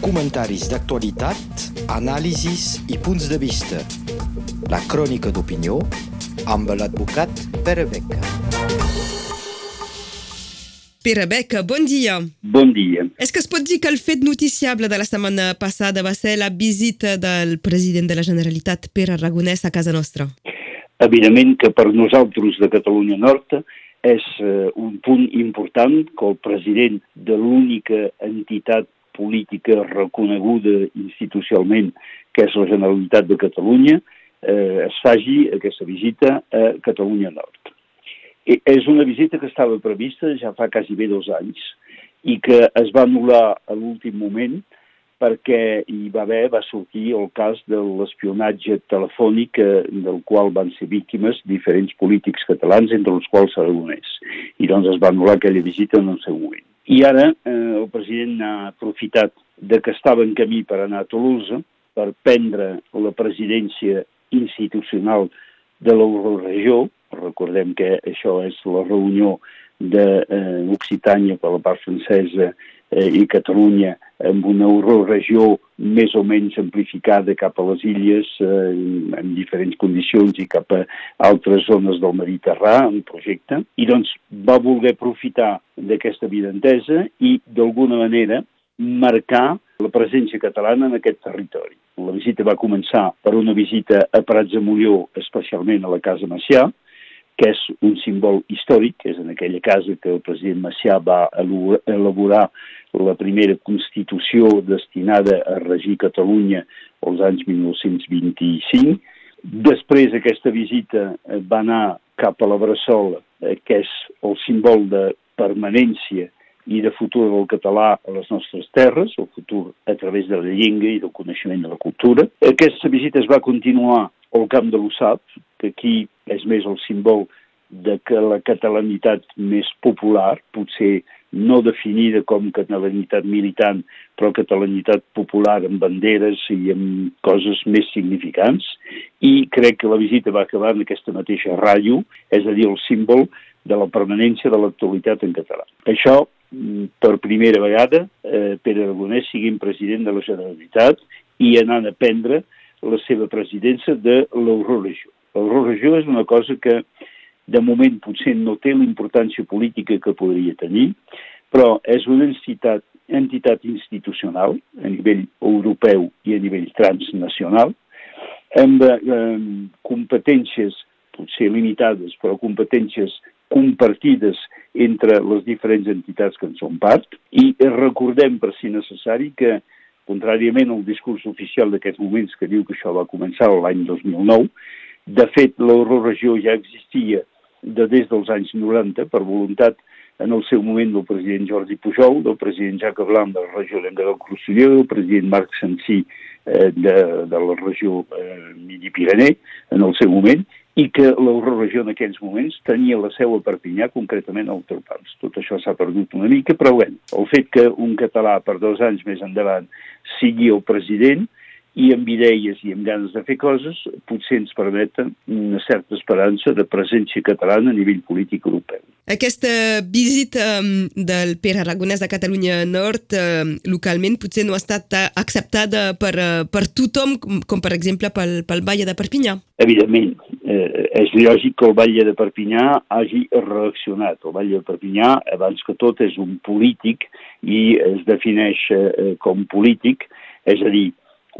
Comentaris d'actualitat, anàlisis i punts de vista. La crònica d'opinió amb l'advocat Pere Beca. Pere Beca, bon dia. Bon dia. És que es pot dir que el fet noticiable de la setmana passada va ser la visita del president de la Generalitat, Pere Aragonès, a casa nostra? Evidentment que per nosaltres de Catalunya Nord és eh, un punt important que el president de l'única entitat política reconeguda institucionalment, que és la Generalitat de Catalunya, eh, es faci aquesta visita a Catalunya Nord. I és una visita que estava prevista ja fa quasi bé dos anys i que es va anul·lar a l'últim moment perquè hi va haver, va sortir el cas de l'espionatge telefònic eh, del qual van ser víctimes diferents polítics catalans, entre els quals Aragonès. I doncs es va anul·lar aquella visita en el seu moment. I ara eh, el president ha aprofitat de que estava en camí per anar a Toulouse per prendre la presidència institucional de l'Euroregió. Recordem que això és la reunió d'Occitània eh, per la part francesa eh, i Catalunya amb una euroregió més o menys amplificada cap a les illes eh, en diferents condicions i cap a altres zones del Mediterrà, un projecte, i doncs va voler aprofitar d'aquesta evidentesa i d'alguna manera marcar la presència catalana en aquest territori. La visita va començar per una visita a Prats de Molló, especialment a la Casa Macià, que és un símbol històric, és en aquella casa que el president Macià va elaborar la primera Constitució destinada a regir Catalunya als anys 1925. Després aquesta visita va anar cap a la Bressola, que és el símbol de permanència i de futur del català a les nostres terres, el futur a través de la llengua i del coneixement de la cultura. Aquesta visita es va continuar al Camp de l'USAP, que aquí és més el símbol de que la catalanitat més popular, potser no definida com catalanitat militant, però catalanitat popular amb banderes i amb coses més significants, i crec que la visita va acabar en aquesta mateixa ràdio, és a dir, el símbol de la permanència de l'actualitat en català. Això, mm, per primera vegada, eh, Pere Aragonès siguin president de la Generalitat i anant a prendre la seva presidència de l'Euroregió. L'Euroregió és una cosa que de moment potser no té la importància política que podria tenir, però és una entitat, entitat institucional a nivell europeu i a nivell transnacional, amb eh, competències potser limitades, però competències compartides entre les diferents entitats que en són part, i recordem, per si necessari, que contràriament al discurs oficial d'aquests moments que diu que això va començar l'any 2009, de fet, l'euroregió ja existia de des dels anys 90 per voluntat en el seu moment del president Jordi Pujol, del president Jacques Blanc de la regió del Rosselló, del president Marc Sancí eh, de, de la regió eh, Midi-Pirener en el seu moment, i que l'euroregió en aquells moments tenia la seu a Perpinyà, concretament al Terpans. Tot això s'ha perdut una mica, però bé, el fet que un català per dos anys més endavant sigui el president i amb idees i amb ganes de fer coses, potser ens permeten una certa esperança de presència catalana a nivell polític europeu. Aquesta visita um, del Pere Aragonès a Catalunya Nord uh, localment potser no ha estat uh, acceptada per, uh, per tothom, com, com per exemple pel, pel Valle de Perpinyà. Evidentment, eh, és lògic que el Valle de Perpinyà hagi reaccionat. El Valle de Perpinyà, abans que tot, és un polític i es defineix eh, com polític, és a dir,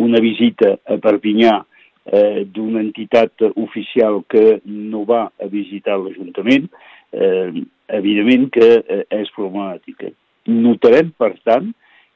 una visita a Perpinyà eh, d'una entitat oficial que no va a visitar l'Ajuntament, eh, evidentment que eh, és problemàtica. Notarem, per tant,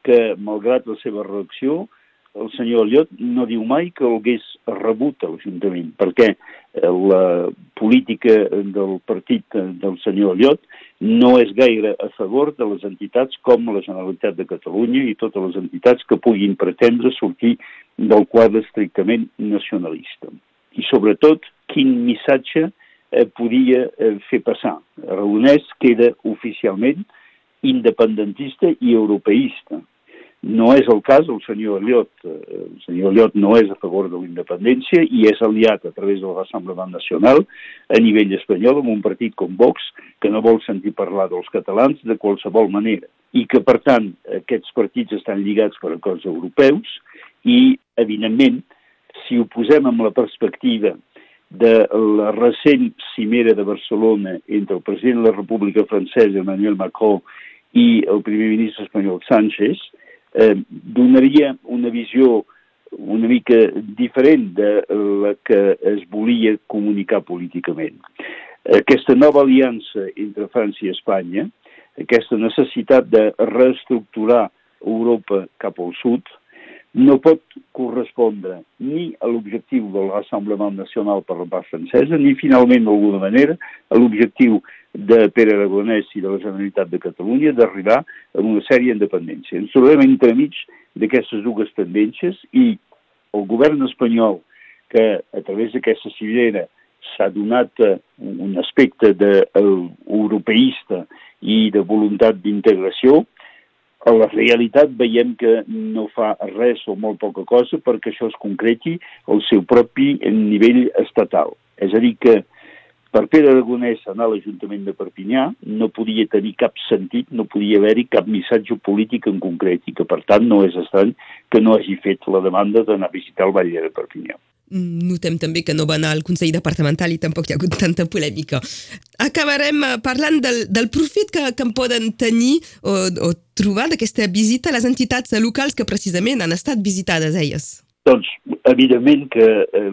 que malgrat la seva reacció, el senyor Eliot no diu mai que hagués rebut a l'Ajuntament, perquè eh, la política del partit del senyor Eliot no és gaire a favor de les entitats com la Generalitat de Catalunya i totes les entitats que puguin pretendre sortir del quadre estrictament nacionalista. I sobretot, quin missatge eh, podia eh, fer passar. Aragonès queda oficialment independentista i europeista no és el cas del senyor Eliot. El senyor Eliot no és a favor de la independència i és aliat a través del Rassemblement Nacional a nivell espanyol amb un partit com Vox que no vol sentir parlar dels catalans de qualsevol manera. i que, per tant, aquests partits estan lligats per acords europeus i, evidentment, si ho posem amb la perspectiva de la recent cimera de Barcelona entre el president de la República Francesa, Emmanuel Macron, i el primer ministre espanyol Sánchez, eh, donaria una visió una mica diferent de la que es volia comunicar políticament. Aquesta nova aliança entre França i Espanya, aquesta necessitat de reestructurar Europa cap al sud, no pot correspondre ni a l'objectiu de l'Assemblement Nacional per la part francesa, ni finalment, d'alguna manera, a l'objectiu de Pere Aragonès i de la Generalitat de Catalunya d'arribar a una sèrie d'independència. Ens trobem entremig d'aquestes dues tendències i el govern espanyol, que a través d'aquesta civera s'ha donat un aspecte d'europeista i de voluntat d'integració, a la realitat veiem que no fa res o molt poca cosa perquè això es concreti al seu propi nivell estatal. És a dir, que per Pere Aragonès anar a l'Ajuntament de Perpinyà no podia tenir cap sentit, no podia haver-hi cap missatge polític en concret i que, per tant, no és estrany que no hagi fet la demanda d'anar a visitar el Batlle de Perpinyà. Mm, notem també que no va anar al Consell Departamental i tampoc hi ha hagut tanta polèmica. Acabarem eh, parlant del, del profit que, que en poden tenir o, o trobar d'aquesta visita a les entitats locals que precisament han estat visitades elles. Doncs, evidentment que eh,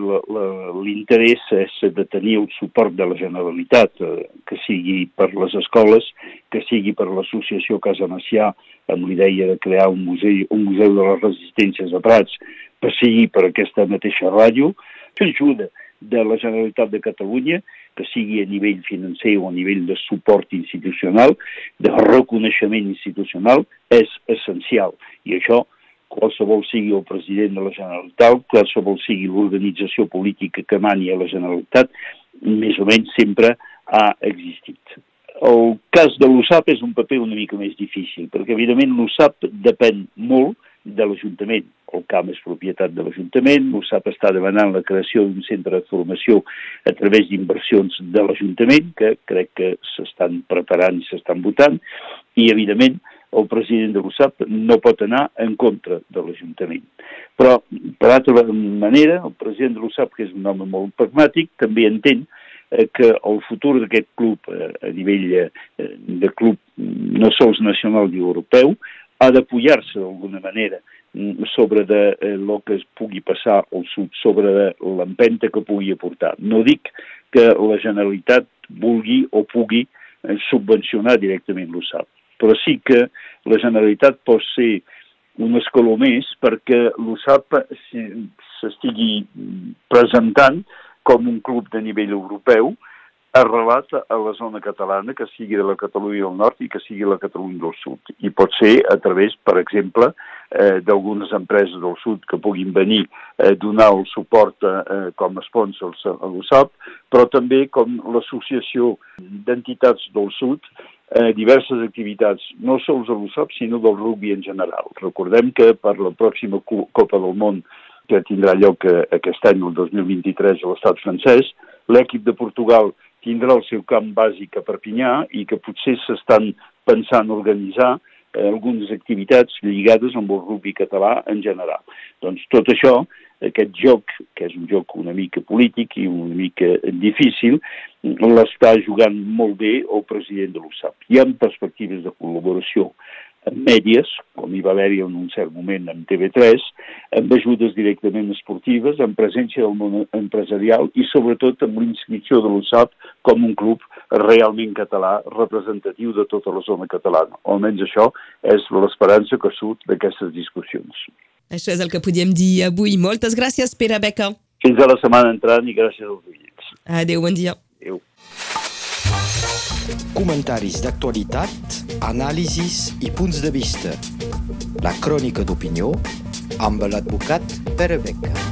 l'interès és de tenir el suport de la Generalitat, eh, que sigui per les escoles, que sigui per l'associació Casa Macià, amb l'idea de crear un museu, un museu de les resistències a Prats, que sigui per aquesta mateixa ràdio, que ajuda de la Generalitat de Catalunya, que sigui a nivell financer o a nivell de suport institucional, de reconeixement institucional, és essencial. I això, qualsevol sigui el president de la Generalitat, qualsevol sigui l'organització política que mani a la Generalitat, més o menys sempre ha existit. El cas de l'USAP és un paper una mica més difícil, perquè evidentment l'USAP depèn molt de l'Ajuntament. El camp és propietat de l'Ajuntament, l'USAP està demanant la creació d'un centre de formació a través d'inversions de l'Ajuntament, que crec que s'estan preparant i s'estan votant, i evidentment el president de l'USAP no pot anar en contra de l'Ajuntament. Però, per altra manera, el president de l'USAP, que és un home molt pragmàtic, també entén eh, que el futur d'aquest club eh, a nivell eh, de club no sols nacional i europeu ha d'apoyar-se d'alguna manera mm, sobre de lo que es pugui passar al sud, sobre l'empenta que pugui aportar. No dic que la Generalitat vulgui o pugui subvencionar directament l'USAP, però sí que la Generalitat pot ser un escaló més perquè l'USAP s'estigui presentant com un club de nivell europeu, arrelat a la zona catalana, que sigui de la Catalunya del Nord i que sigui la Catalunya del Sud. I pot ser a través, per exemple, eh, d'algunes empreses del Sud que puguin venir a eh, donar el suport eh, com a sponsors a l'USAP, però també com l'Associació d'Entitats del Sud, eh, diverses activitats, no sols a l'USAP, sinó del rugby en general. Recordem que per la pròxima Copa del Món que tindrà lloc eh, aquest any, el 2023, a l'estat francès, l'equip de Portugal tindrà el seu camp bàsic a Perpinyà i que potser s'estan pensant organitzar eh, algunes activitats lligades amb el rugby català en general. Doncs tot això, aquest joc, que és un joc una mica polític i una mica difícil, l'està jugant molt bé el president de l'USAP. Hi ha perspectives de col·laboració mèdies, com hi va haver-hi en un cert moment amb TV3, amb ajudes directament esportives, amb presència del món empresarial i sobretot amb l'inscripció de l'USAP com un club realment català representatiu de tota la zona catalana. Almenys això és l'esperança que surt d'aquestes discussions. Això és el que podíem dir avui. Moltes gràcies, Pere Beca. Fins a la setmana entrant i gràcies als oients. Adéu, bon dia. Adéu. Comentaris d'actualitat, anàlisis i punts de vista. La crònica d'opinió amb l'advocat Pere Beca.